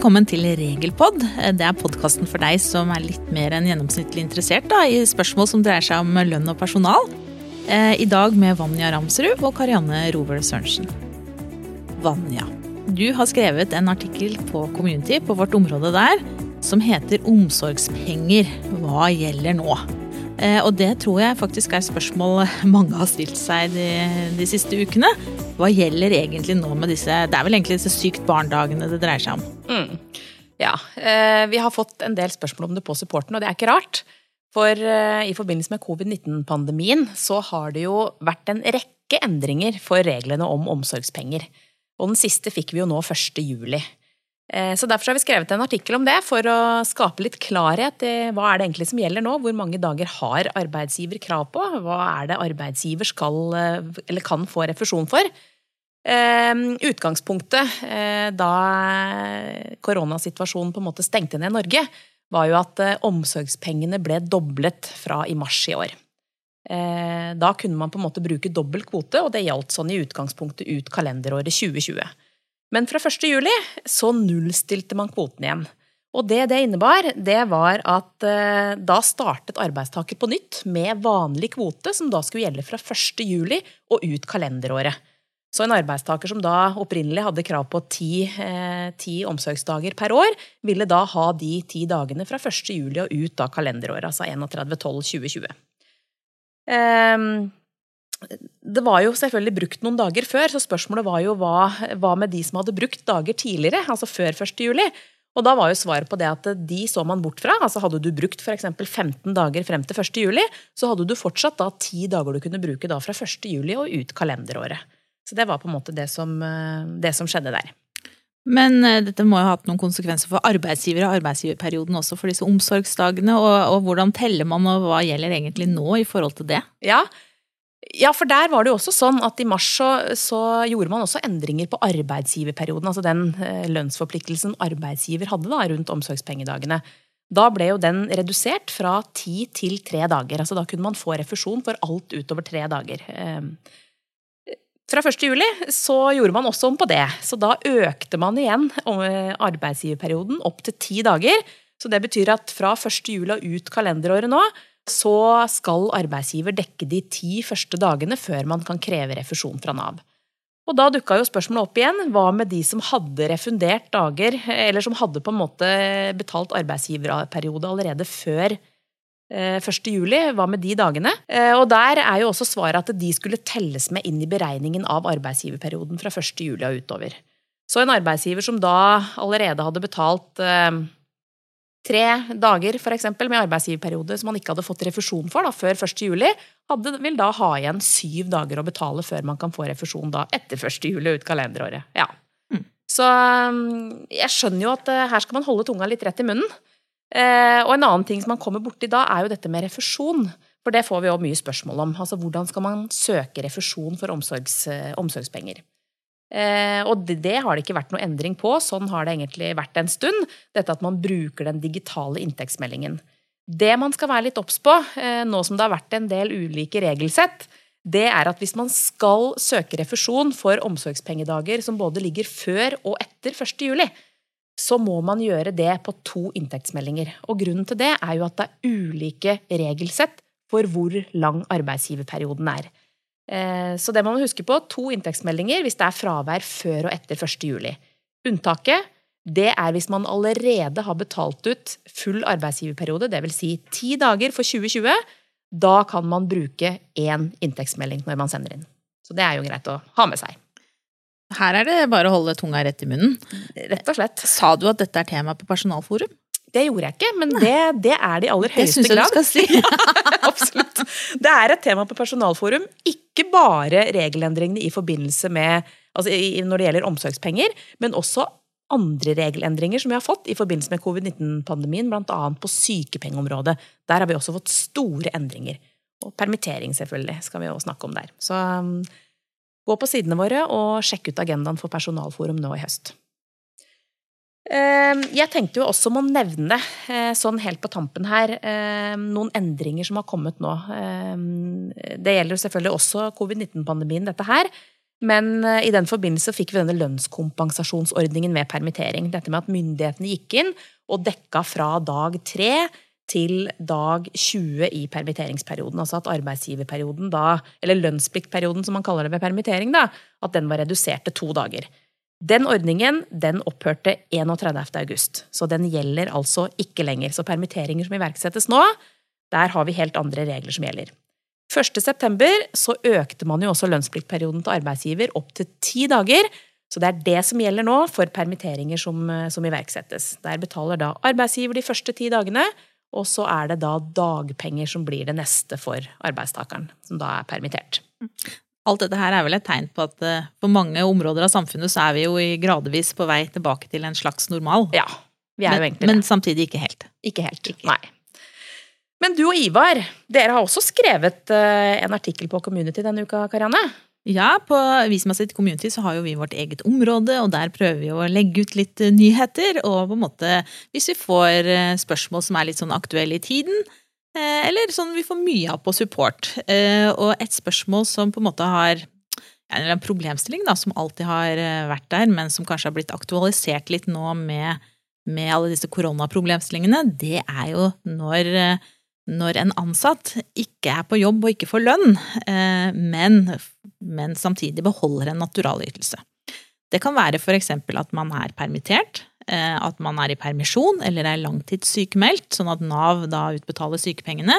Velkommen til Regelpod. Det er podkasten for deg som er litt mer enn gjennomsnittlig interessert da, i spørsmål som dreier seg om lønn og personal. Eh, I dag med Vanja Ramsrud og Karianne Rovel Sørensen. Vanja, du har skrevet en artikkel på Community på vårt område der som heter 'Omsorgspenger hva gjelder nå?' Eh, og det tror jeg faktisk er spørsmål mange har stilt seg de, de siste ukene. Hva gjelder egentlig nå med disse Det er vel egentlig disse sykt barndagene det dreier seg om? Mm. Ja. Eh, vi har fått en del spørsmål om det på supporten, og det er ikke rart. For eh, i forbindelse med covid-19-pandemien så har det jo vært en rekke endringer for reglene om omsorgspenger. Og den siste fikk vi jo nå 1. juli. Eh, så Derfor har vi skrevet en artikkel om det, for å skape litt klarhet i hva er det egentlig som gjelder nå. Hvor mange dager har arbeidsgiver krav på? Hva er det arbeidsgiver skal eller kan få refusjon for? Eh, utgangspunktet da koronasituasjonen på en måte stengte ned Norge, var jo at omsorgspengene ble doblet fra i mars i år. Da kunne man på en måte bruke dobbel kvote, og det gjaldt sånn i utgangspunktet ut kalenderåret 2020. Men fra 1. juli så nullstilte man kvoten igjen. Og det det innebar, det var at eh, da startet arbeidstaker på nytt med vanlig kvote, som da skulle gjelde fra 1. juli og ut kalenderåret. Så en arbeidstaker som da opprinnelig hadde krav på ti, eh, ti omsorgsdager per år, ville da ha de ti dagene fra 1. juli og ut av kalenderåret, altså 31.12.2020. Eh, det var jo selvfølgelig brukt noen dager før, så spørsmålet var jo hva, hva med de som hadde brukt dager tidligere, altså før 1. juli? Og da var jo svaret på det at de så man bort fra. altså Hadde du brukt f.eks. 15 dager frem til 1. juli, så hadde du fortsatt da ti dager du kunne bruke da fra 1. juli og ut kalenderåret. Så det var på en måte det som, det som skjedde der. Men uh, dette må jo ha hatt noen konsekvenser for arbeidsgivere og arbeidsgiverperioden også for disse omsorgsdagene. Og, og hvordan teller man, og hva gjelder egentlig nå i forhold til det? Ja, ja, for der var det jo også sånn at i mars så, så gjorde man også endringer på arbeidsgiverperioden. Altså den eh, lønnsforpliktelsen arbeidsgiver hadde da rundt omsorgspengedagene. Da ble jo den redusert fra ti til tre dager. Altså da kunne man få refusjon for alt utover tre dager. Ehm, fra 1. juli så gjorde man også om på det. Så da økte man igjen eh, arbeidsgiverperioden opp til ti dager. Så det betyr at fra 1. juli og ut kalenderåret nå så skal arbeidsgiver dekke de ti første dagene før man kan kreve refusjon fra Nav. Og da dukka jo spørsmålet opp igjen. Hva med de som hadde refundert dager, eller som hadde på en måte betalt arbeidsgiverperiode allerede før 1. Eh, juli? Hva med de dagene? Eh, og der er jo også svaret at de skulle telles med inn i beregningen av arbeidsgiverperioden fra 1. juli og utover. Så en arbeidsgiver som da allerede hadde betalt eh, tre dager for eksempel, med arbeidsgiverperiode som man ikke hadde fått refusjon for da, før 1. juli, hadde, vil da ha igjen syv dager å betale før man kan få refusjon da etter 1. juli ut kalenderåret. Ja. Mm. Så jeg skjønner jo at her skal man holde tunga litt rett i munnen. Uh, og en annen ting som man kommer borti da, er jo dette med refusjon. For det får vi jo mye spørsmål om. Altså hvordan skal man søke refusjon for omsorgs, uh, omsorgspenger? Eh, og det, har det ikke vært noe endring på. Sånn har det egentlig vært en stund. Dette at man bruker den digitale inntektsmeldingen. Det man skal være litt obs på, eh, nå som det har vært en del ulike regelsett, det er at hvis man skal søke refusjon for omsorgspengedager som både ligger før og etter 1. juli, så må man gjøre det på to inntektsmeldinger. Og grunnen til det er jo at det er ulike regelsett for hvor lang arbeidsgiverperioden er. Eh, så det må man huske på. To inntektsmeldinger hvis det er fravær før og etter 1. juli. Unntaket det er hvis man allerede har betalt ut full arbeidsgiverperiode, dvs. Si ti dager for 2020. Da kan man bruke én inntektsmelding når man sender inn. Så det er jo greit å ha med seg. Her er det bare å holde tunga rett i munnen. Rett og slett. Sa du at dette er tema på personalforum? Det gjorde jeg ikke, men det, det er det i aller høyeste grad. Det syns jeg du skal si. ja, absolutt. Det er et tema på personalforum. Ikke bare regelendringene i forbindelse med altså når det gjelder omsorgspenger, men også andre regelendringer som vi har fått i forbindelse med covid-19-pandemien, bl.a. på sykepengeområdet. Der har vi også fått store endringer. Og permittering, selvfølgelig, skal vi jo snakke om der. Så um, gå på sidene våre og sjekk ut agendaen for personalforum nå i høst. Ehm, jeg tenkte jo også om å nevne, eh, sånn helt på tampen her, ehm, noen endringer som har kommet nå. Ehm, det gjelder jo selvfølgelig også covid-19-pandemien, dette her. Men eh, i den forbindelse fikk vi denne lønnskompensasjonsordningen ved permittering. Dette med at myndighetene gikk inn og dekka fra dag tre til dag 20 i permitteringsperioden. Altså at arbeidsgiverperioden da, eller lønnspliktperioden som man kaller det ved permittering, da, at den var redusert til to dager. Den ordningen den opphørte 31. august, så den gjelder altså ikke lenger. Så permitteringer som iverksettes nå, der har vi helt andre regler som gjelder. 1. september så økte man jo også lønnspliktperioden til arbeidsgiver opp til ti dager. Så det er det som gjelder nå for permitteringer som, som iverksettes. Der betaler da arbeidsgiver de første ti dagene, og så er det da dagpenger som blir det neste for arbeidstakeren, som da er permittert. Alt dette her er vel et tegn på at eh, på mange områder av samfunnet så er vi jo gradvis på vei tilbake til en slags normal. Ja, vi er men, jo egentlig det. Men samtidig ikke helt. Ikke helt. ikke. Nei. Men du og Ivar, dere har også skrevet eh, en artikkel på Community denne uka, Karianne? Ja, på Vismasit Community så har jo vi vårt eget område, og der prøver vi å legge ut litt eh, nyheter. Og på en måte, hvis vi får eh, spørsmål som er litt sånn aktuelle i tiden, eller sånn vi får mye av på support. Og et spørsmål som på en måte har eller en problemstilling da, som alltid har vært der, men som kanskje har blitt aktualisert litt nå med, med alle disse koronaproblemstillingene, det er jo når når en ansatt ikke er på jobb og ikke får lønn, eh, men, men samtidig beholder en naturalytelse. Det kan være f.eks. at man er permittert, eh, at man er i permisjon eller er langtidssykemeldt, sånn at Nav da utbetaler sykepengene,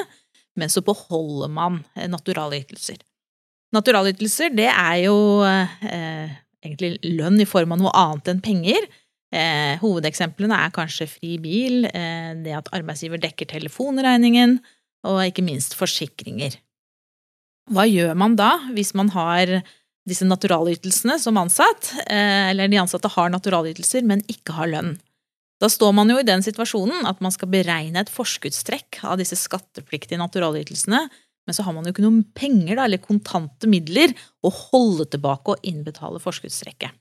men så beholder man eh, naturalytelser. Naturalytelser, det er jo eh, egentlig lønn i form av noe annet enn penger. Eh, hovedeksemplene er kanskje fri bil, eh, det at arbeidsgiver dekker telefonregningen, og ikke minst forsikringer. Hva gjør man da hvis man har disse naturalytelsene som ansatt, eh, eller de ansatte har naturalytelser, men ikke har lønn? Da står man jo i den situasjonen at man skal beregne et forskuddstrekk av disse skattepliktige naturalytelsene, men så har man jo ikke noen penger da, eller kontante midler å holde tilbake og innbetale forskuddstrekket.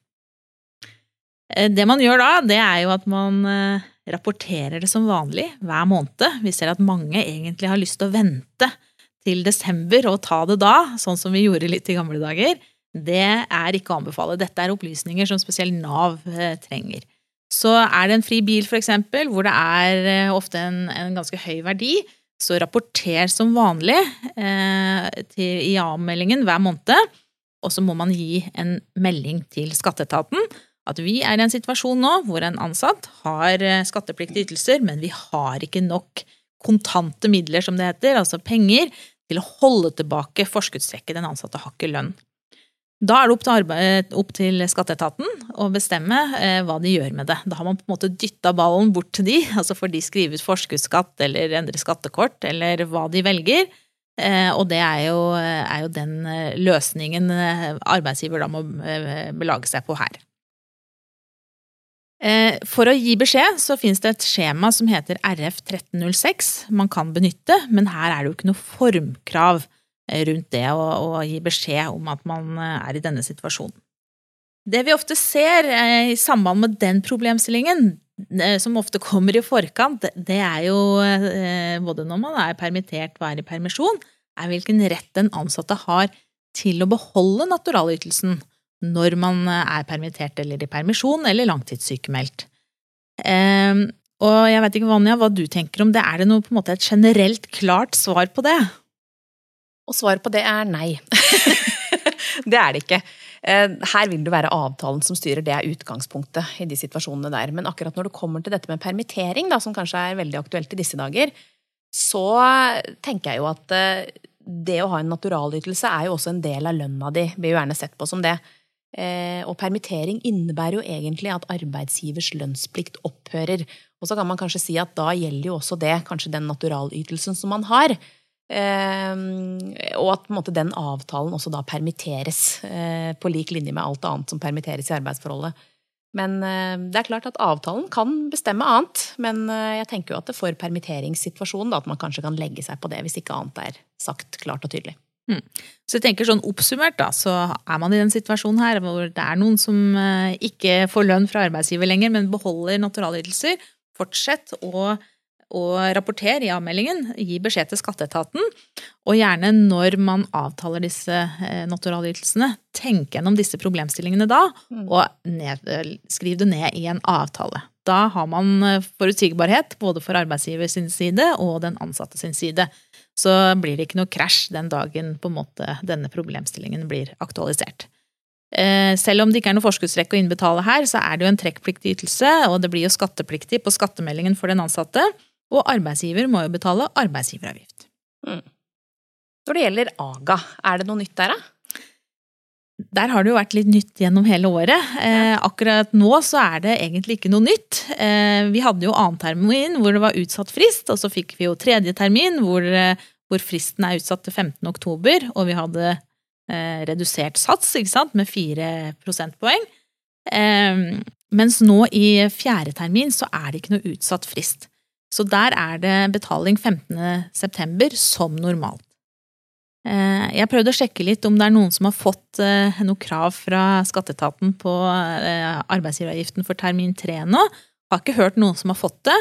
Eh, det man gjør da, det er jo at man eh, rapporterer det som vanlig hver måned. Vi ser at mange egentlig har lyst til å vente til desember og ta det da, sånn som vi gjorde litt i gamle dager. Det er ikke å anbefale. Dette er opplysninger som spesielt Nav eh, trenger. Så er det en fri bil, f.eks., hvor det er ofte en, en, ganske høy verdi, så rapporter som vanlig eh, til, i avmeldingen hver måned. Og så må man gi en melding til skatteetaten at vi er i en situasjon nå hvor en ansatt har eh, skattepliktige ytelser, men vi har ikke nok kontante midler, som det heter, altså penger, til å holde tilbake forskuddstrekket. Den ansatte har ikke lønn. Da er det opp til, arbeid, opp til skatteetaten å bestemme eh, hva de gjør med det. Da har man på en måte dytta ballen bort til de, altså får de skrive ut forskuddsskatt eller endre skattekort, eller hva de velger. Eh, og det er jo, er jo den eh, løsningen eh, arbeidsgiver da må eh, belage seg på her. Eh, for å gi beskjed så finnes det et skjema som heter RF1306 man kan benytte, men her er det jo ikke noe formkrav eh, rundt det å, å gi beskjed om at man eh, er i denne situasjonen. Det vi ofte ser i samband med den problemstillingen, som ofte kommer i forkant, det er jo både når man er permittert og er i permisjon, er hvilken rett den ansatte har til å beholde naturalytelsen når man eh, er permittert eller i permisjon eller langtidssykemeldt. Eh, og jeg vet ikke, Vanja, hva du tenker om det. Er det noe, på en måte, et generelt klart svar på det? Og svaret på det er nei. det er det ikke. Eh, her vil det være avtalen som styrer, det er utgangspunktet i de situasjonene der. Men akkurat når det kommer til dette med permittering, da, som kanskje er veldig aktuelt i disse dager, så tenker jeg jo at eh, det å ha en naturalytelse er jo også en del av lønna di. Blir jo gjerne sett på som det. Eh, og permittering innebærer jo egentlig at arbeidsgivers lønnsplikt opphører. Og så kan man kanskje si at da gjelder jo også det kanskje den naturalytelsen som man har. Eh, og at måte, den avtalen også da permitteres eh, på lik linje med alt annet som permitteres i arbeidsforholdet. Men det er klart at avtalen kan bestemme annet. Men jeg tenker jo at det for permitteringssituasjonen da, at man kanskje kan legge seg på det, hvis ikke annet er sagt klart og tydelig. Mm. Så jeg tenker sånn Oppsummert da, så er man i den situasjonen her hvor det er noen som eh, ikke får lønn fra arbeidsgiver lenger, men beholder naturalytelser. Fortsett å, å rapportere i avmeldingen. Gi beskjed til skatteetaten. Og gjerne når man avtaler disse eh, naturalytelsene, tenk gjennom disse problemstillingene da, Mm. og ned, skriv det ned i en avtale. Da har man eh, forutsigbarhet både for arbeidsgiver sin side og den ansatte sin side. Så blir det ikke noe krasj den dagen på en måte denne problemstillingen blir aktualisert. Eh, Selv om det ikke er noe forskuddstrekk å innbetale her, så er det jo en trekkpliktig ytelse, og det blir jo skattepliktig på skattemeldingen for den ansatte, og arbeidsgiver må jo betale arbeidsgiveravgift. Når det gjelder AGA, er det noe nytt der, da? Der har det jo vært litt nytt gjennom hele året. Eh, akkurat nå så er det egentlig ikke noe nytt. Eh, vi hadde jo annen termin hvor det var utsatt frist, og så fikk vi jo tredje termin hvor, eh, hvor fristen er utsatt til 15. oktober, og vi hadde eh, redusert sats ikke sant, med fire prosentpoeng. Eh, mens nå i fjerde termin så er det ikke noe utsatt frist. Så der er det betaling 15. september som normalt. Eh, Jeg prøvde å sjekke litt om det er noen som har fått eh, noe krav fra skatteetaten på eh, arbeidsgiveravgiften for termin tre nå. Har ikke hørt noen som har fått det,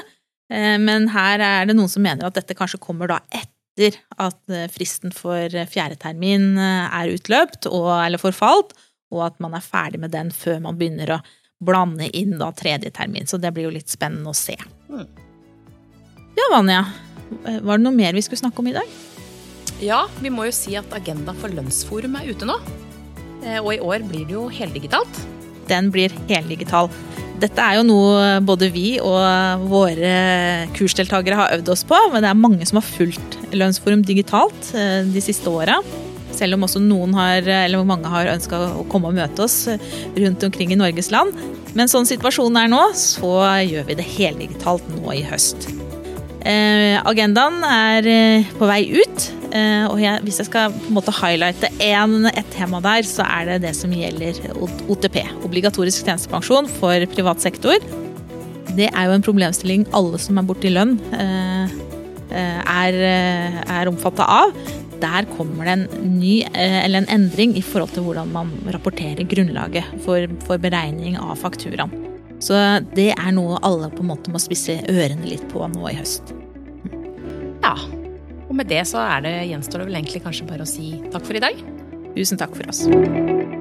men her er det noen som mener at dette kanskje kommer da etter at fristen for fjerde termin er utløpt, og, eller forfalt, og at man er ferdig med den før man begynner å blande inn da tredje termin. Så det blir jo litt spennende å se. Mm. Ja, Vanja. Var det noe mer vi skulle snakke om i dag? Ja, vi må jo si at agenda for lønnsforum er ute nå. Eh, Og i år blir det jo heldigitalt. den blir heldigital. Dette er jo noe både vi og våre kursdeltakere har øvd oss på, men det er mange som har fulgt Lønnsforum digitalt eh, de siste åra. Selv om også noen har, eller mange har ønska å komme og møte oss rundt omkring i Norges land. Men sånn situasjonen er nå, så gjør vi det heldigitalt nå i høst. Eh, agendaen er eh, på vei ut, eh, og jeg, hvis jeg skal på en måte highlighte en, et tema der, så er det det som gjelder OTP, obligatorisk tjenestepensjon for privat sektor. Det er jo en problemstilling alle som er borti lønn, eh, eh, er, eh, er omfatta av. Der kommer det en ny, eh, eller en endring i forhold til hvordan man rapporterer grunnlaget for, for beregning av fakturaen. Så det er noe alle på en måte må spisse ørene litt på nå i høst. Og med det så er det, gjenstår det vel egentlig kanskje bare å si takk for i dag. Tusen takk for oss.